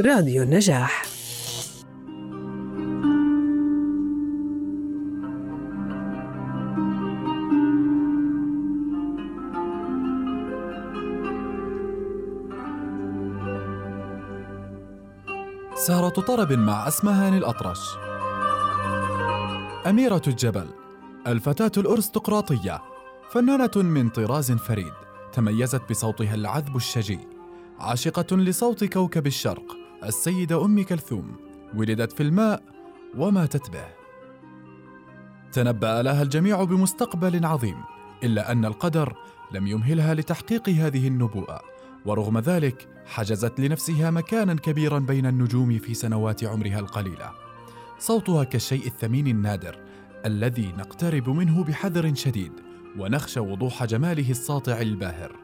راديو النجاح. سهرة طرب مع أسمهان الأطرش. أميرة الجبل الفتاة الأرستقراطية فنانة من طراز فريد تميزت بصوتها العذب الشجي عاشقة لصوت كوكب الشرق. السيدة أم كلثوم. ولدت في الماء وماتت به. تنبأ لها الجميع بمستقبل عظيم إلا أن القدر لم يمهلها لتحقيق هذه النبوءة. ورغم ذلك حجزت لنفسها مكانا كبيرا بين النجوم في سنوات عمرها القليلة. صوتها كالشيء الثمين النادر الذي نقترب منه بحذر شديد ونخشى وضوح جماله الساطع الباهر.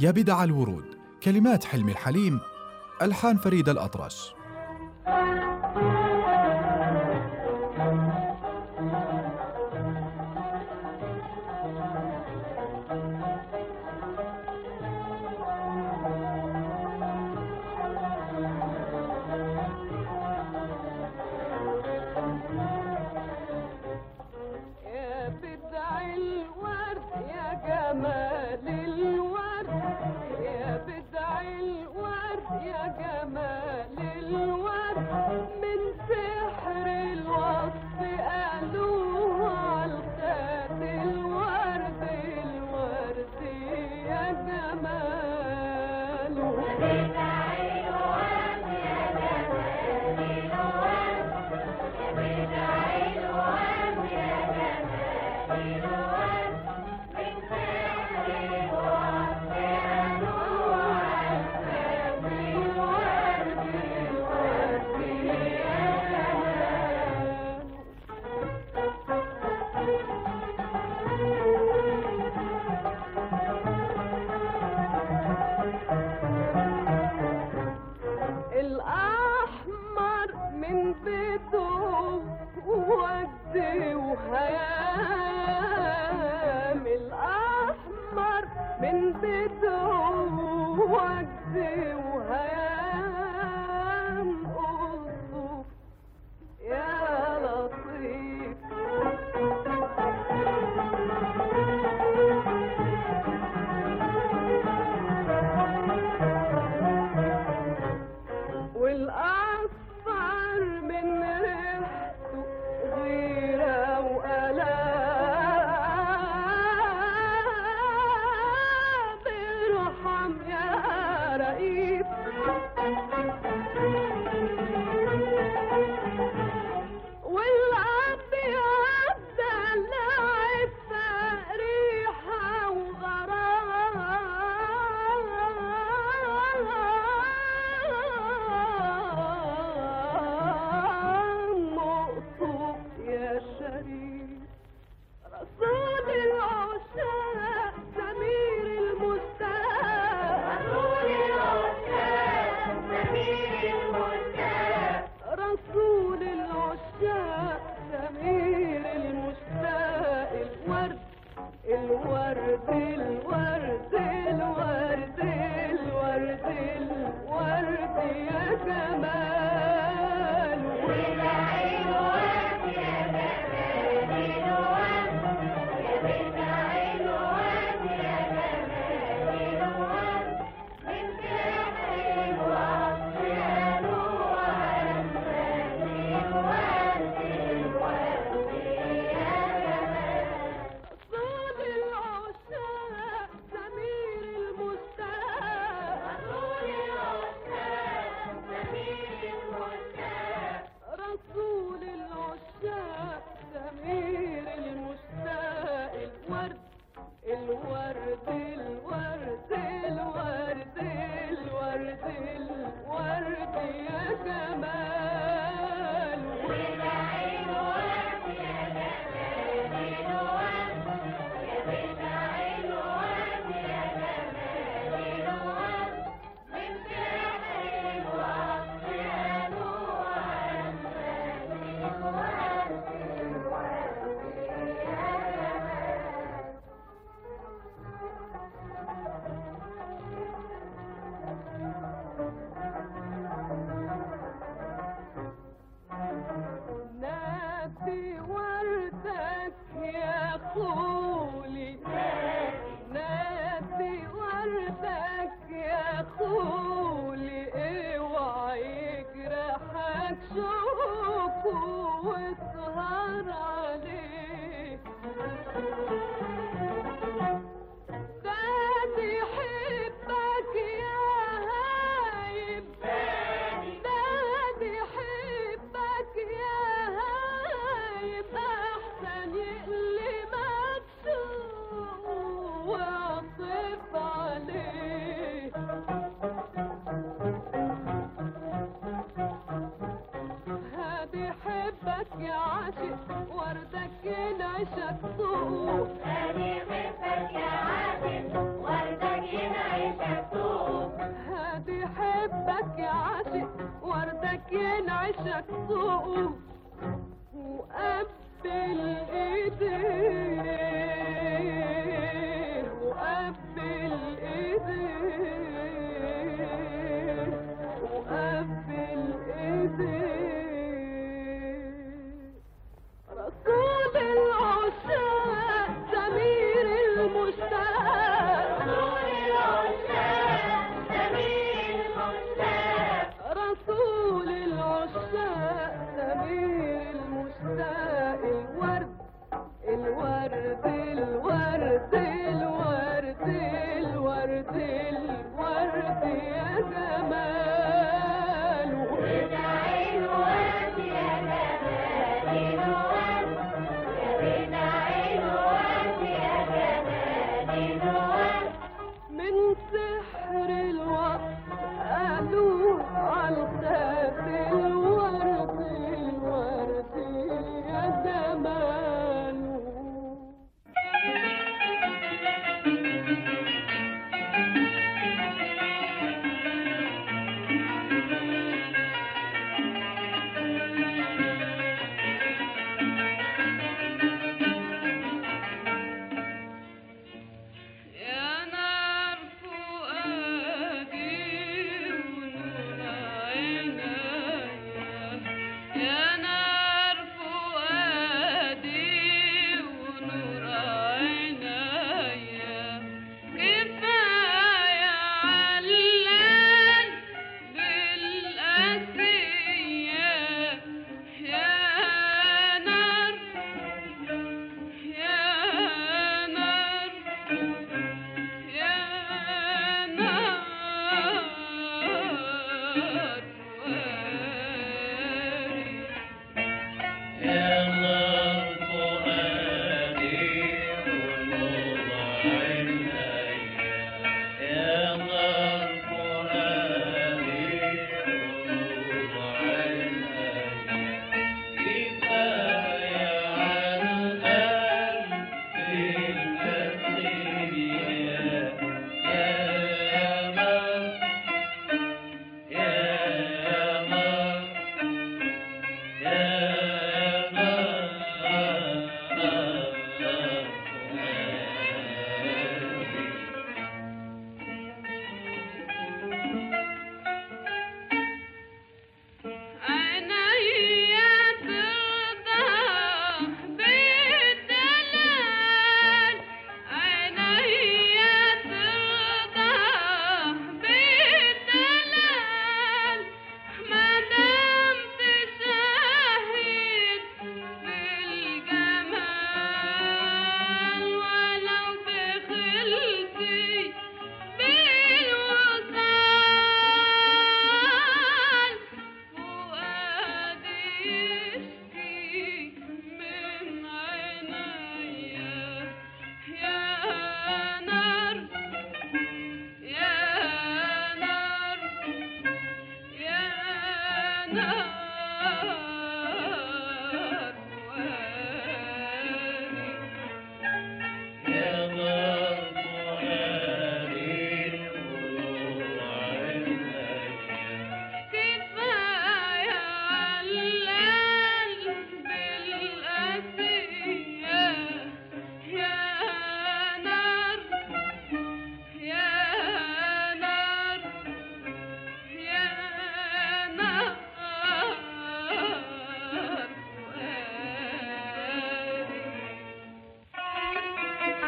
يا بدع الورود كلمات حلم الحليم ألحان فريد الأطرش.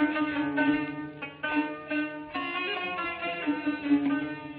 Thank you.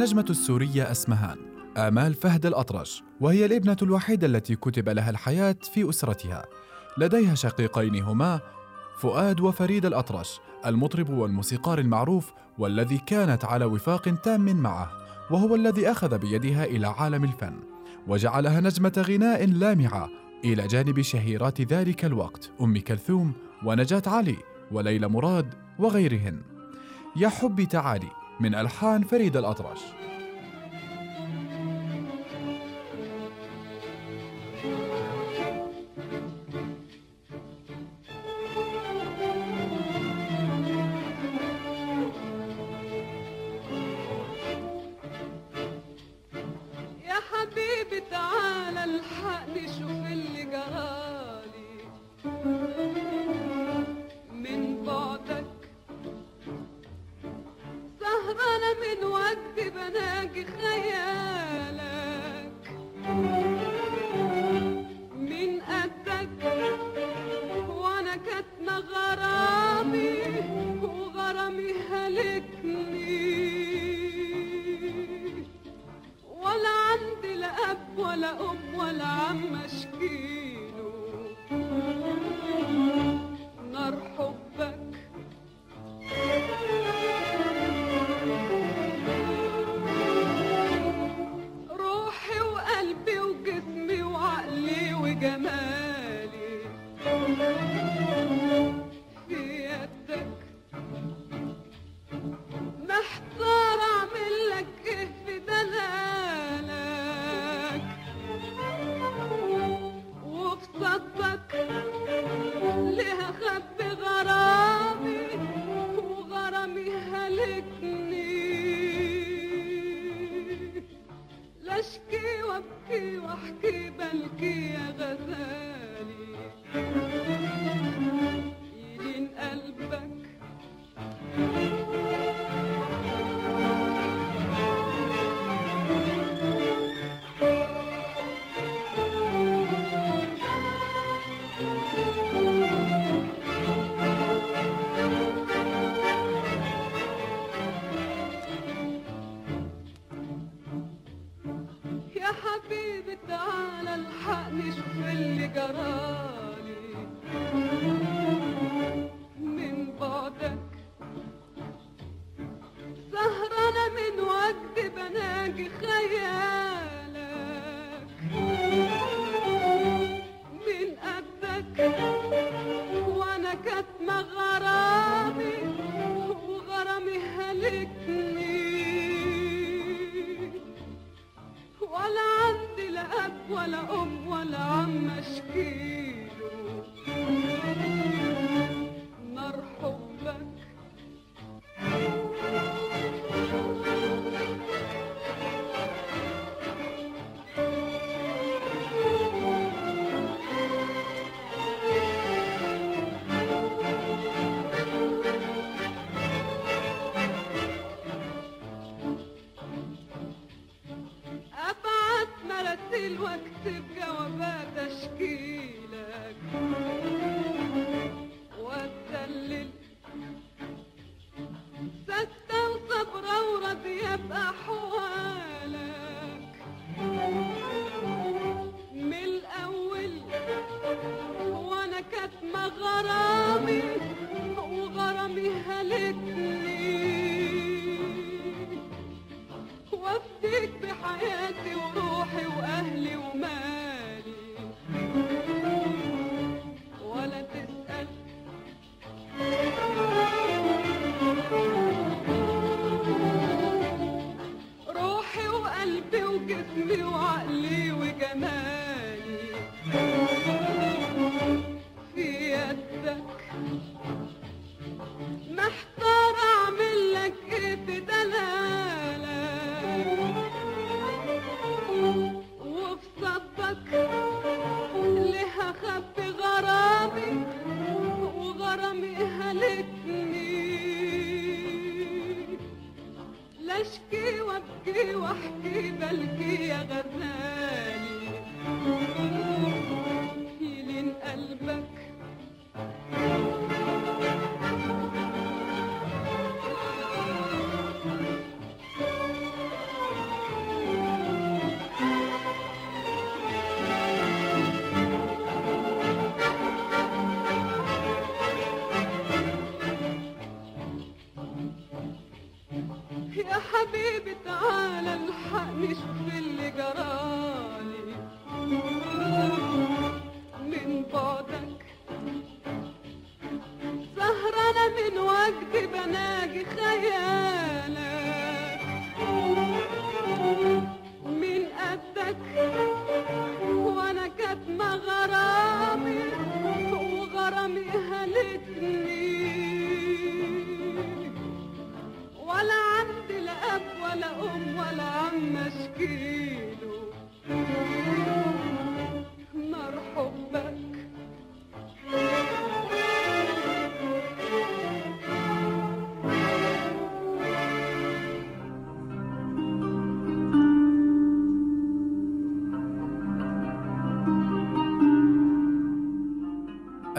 النجمة السورية اسمهان آمال فهد الأطرش وهي الابنة الوحيدة التي كتب لها الحياة في أسرتها. لديها شقيقين هما فؤاد وفريد الأطرش المطرب والموسيقار المعروف والذي كانت على وفاق تام معه وهو الذي أخذ بيدها إلى عالم الفن وجعلها نجمة غناء لامعة إلى جانب شهيرات ذلك الوقت أم كلثوم ونجاة علي وليلى مراد وغيرهن. يا حبي تعالي من ألحان فريد الأطرش. حبيبي تعالى الحقني شوف اللي جراه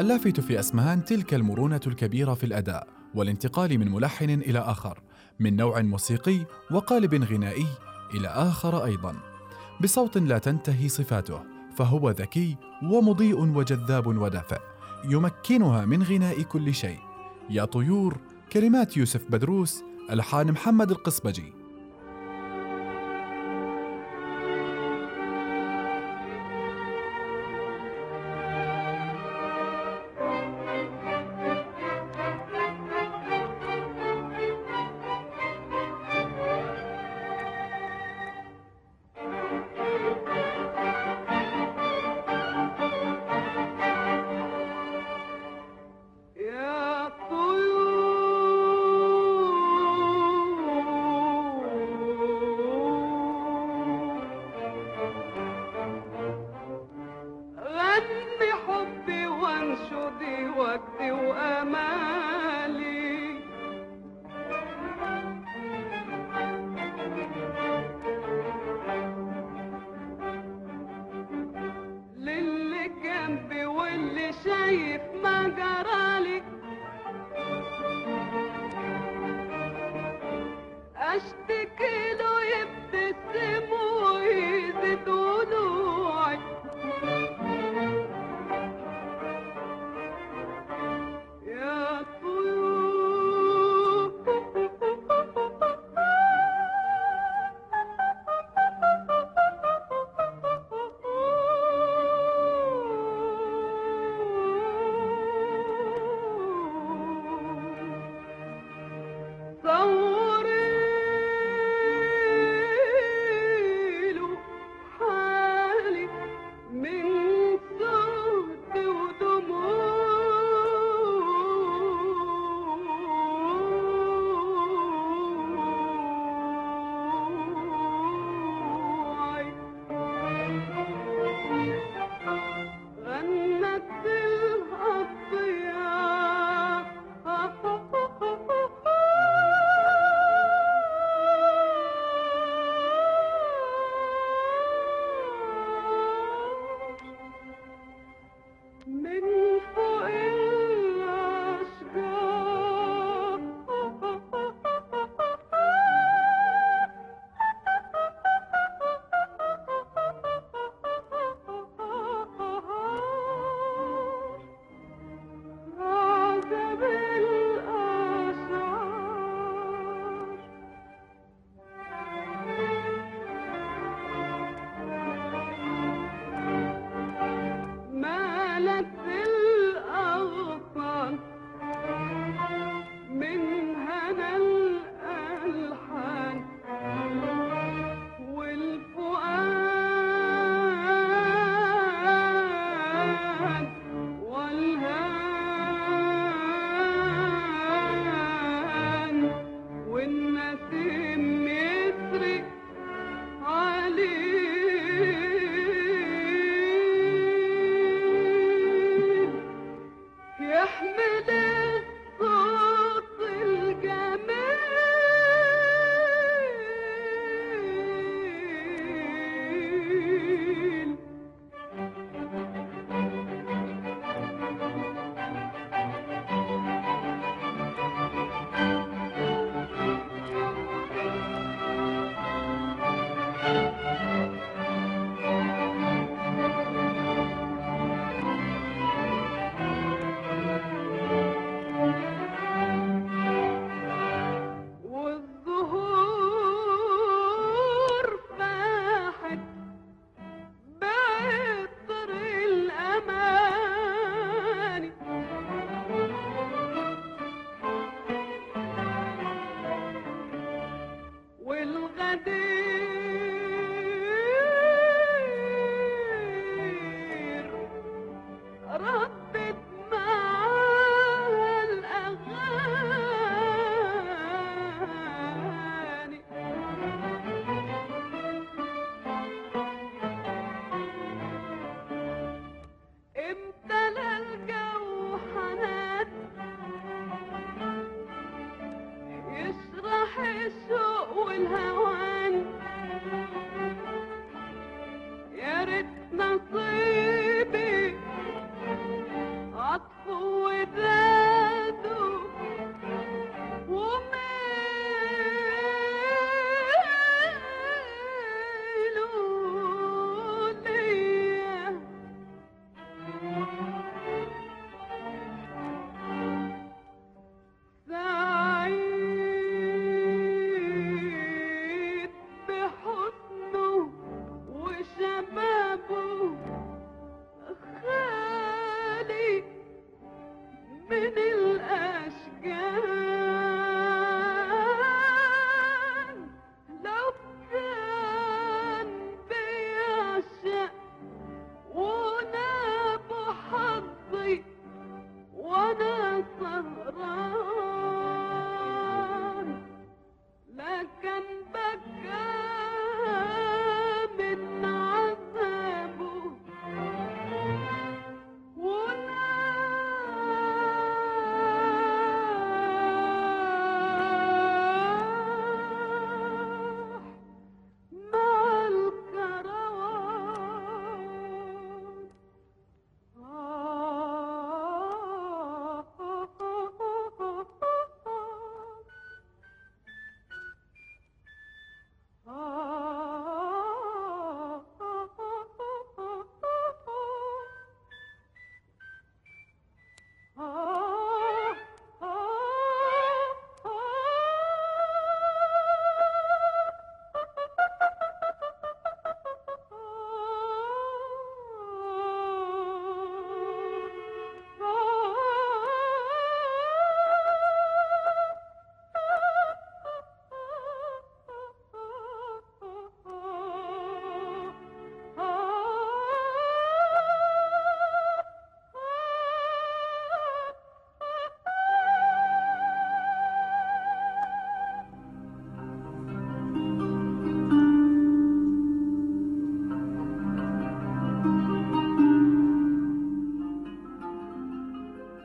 اللافت في أسمهان تلك المرونة الكبيرة في الأداء والانتقال من ملحن إلى آخر من نوع موسيقي وقالب غنائي إلى آخر أيضا. بصوت لا تنتهي صفاته فهو ذكي ومضيء وجذاب ودافئ يمكنها من غناء كل شيء. يا طيور كلمات يوسف بدروس ألحان محمد القصبجي. وانشدي وجدي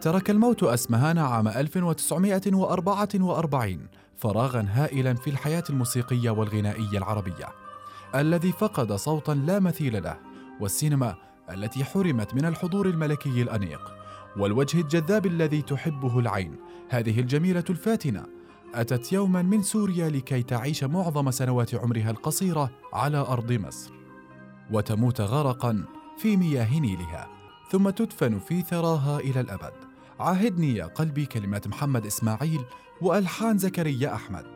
ترك الموت أسمهان عام 1944 فراغا هائلا في الحياة الموسيقية والغنائية العربية الذي فقد صوتا لا مثيل له والسينما التي حرمت من الحضور الملكي الأنيق والوجه الجذاب الذي تحبه العين هذه الجميلة الفاتنة أتت يوما من سوريا لكي تعيش معظم سنوات عمرها القصيرة على أرض مصر. وتموت غرقا في مياه نيلها ثم تدفن في ثراها إلى الأبد. عاهدني يا قلبي كلمات محمد إسماعيل وألحان زكريا أحمد.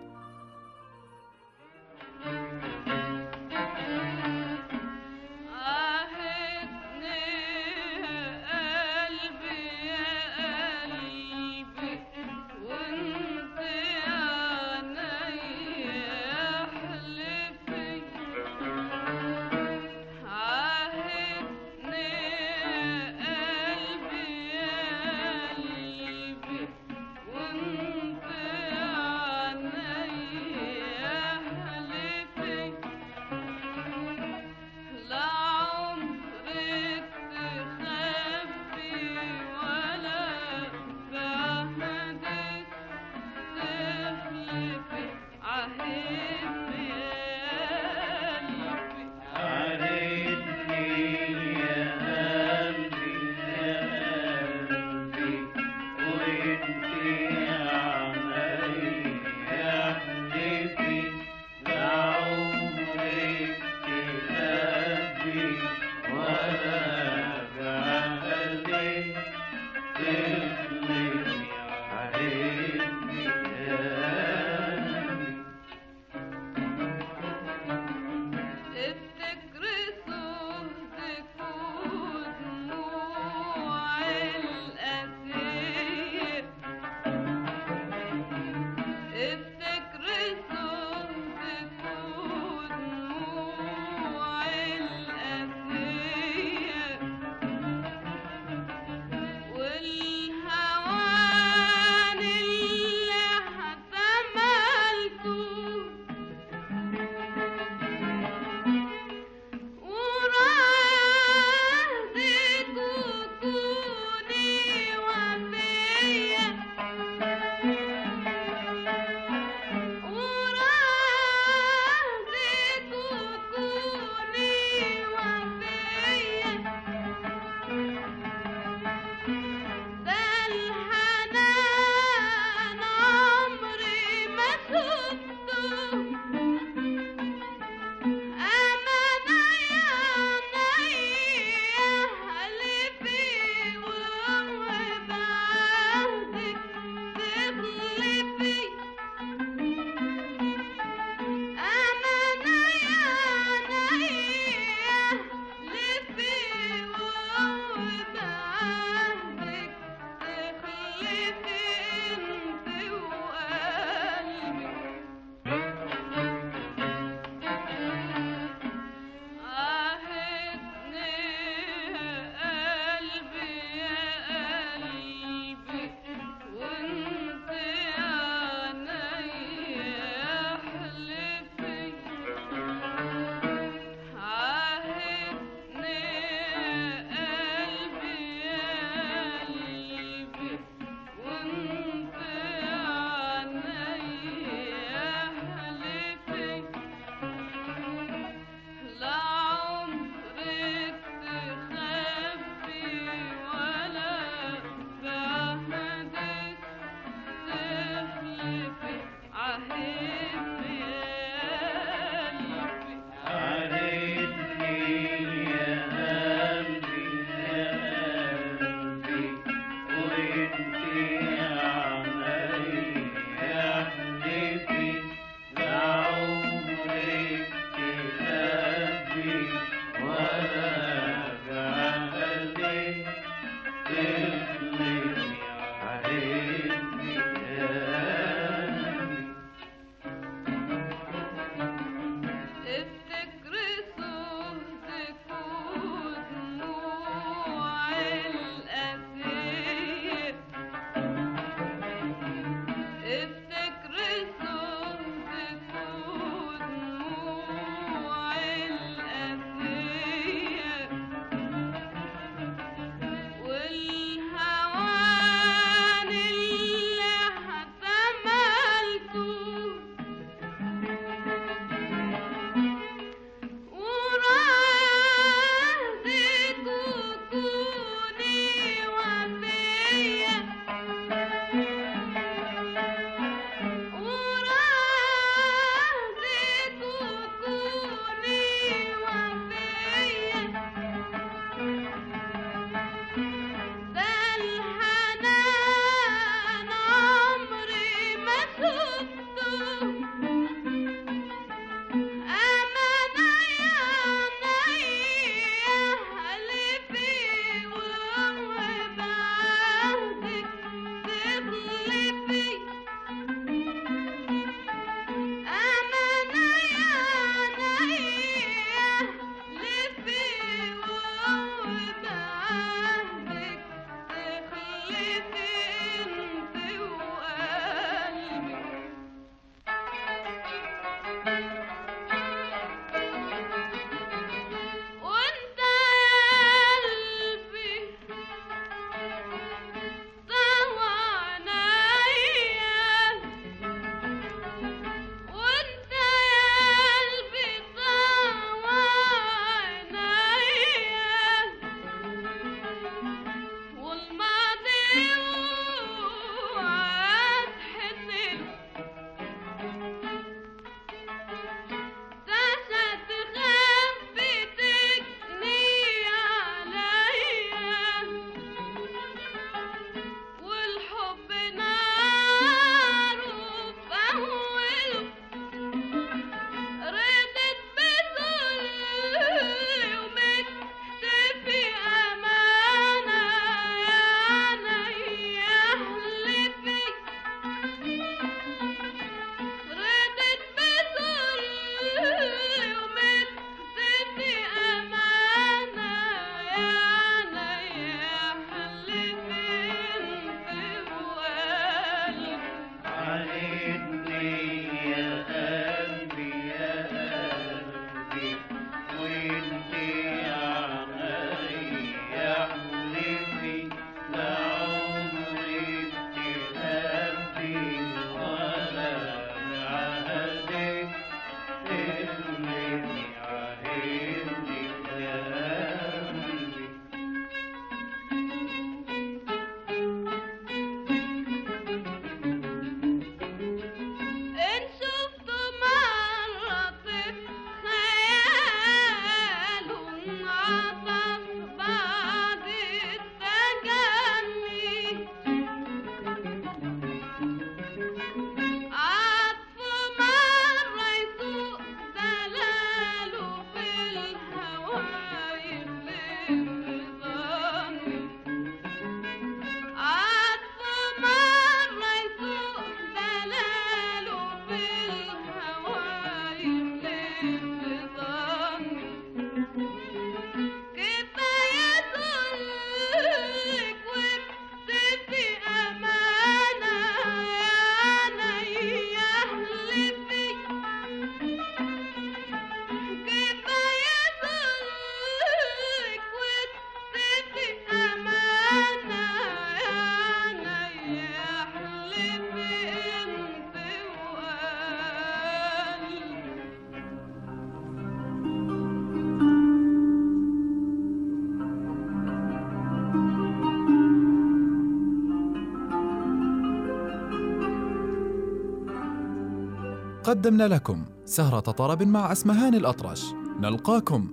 قدمنا لكم سهرة طرب مع أسمهان الأطرش. نلقاكم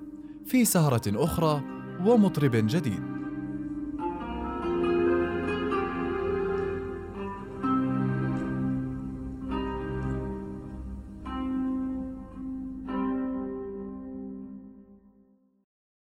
في سهرة أخرى ومطرب جديد.